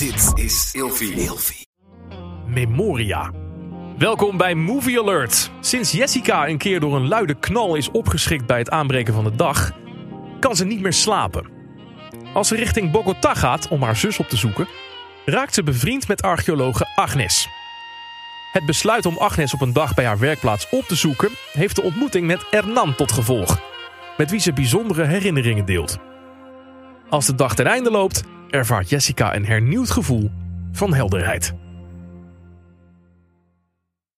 Dit is Ilfie. Memoria. Welkom bij Movie Alert. Sinds Jessica een keer door een luide knal is opgeschrikt bij het aanbreken van de dag, kan ze niet meer slapen. Als ze richting Bogota gaat om haar zus op te zoeken, raakt ze bevriend met archeologe Agnes. Het besluit om Agnes op een dag bij haar werkplaats op te zoeken, heeft de ontmoeting met Hernan tot gevolg, met wie ze bijzondere herinneringen deelt. Als de dag ten einde loopt, ervaart Jessica een hernieuwd gevoel van helderheid.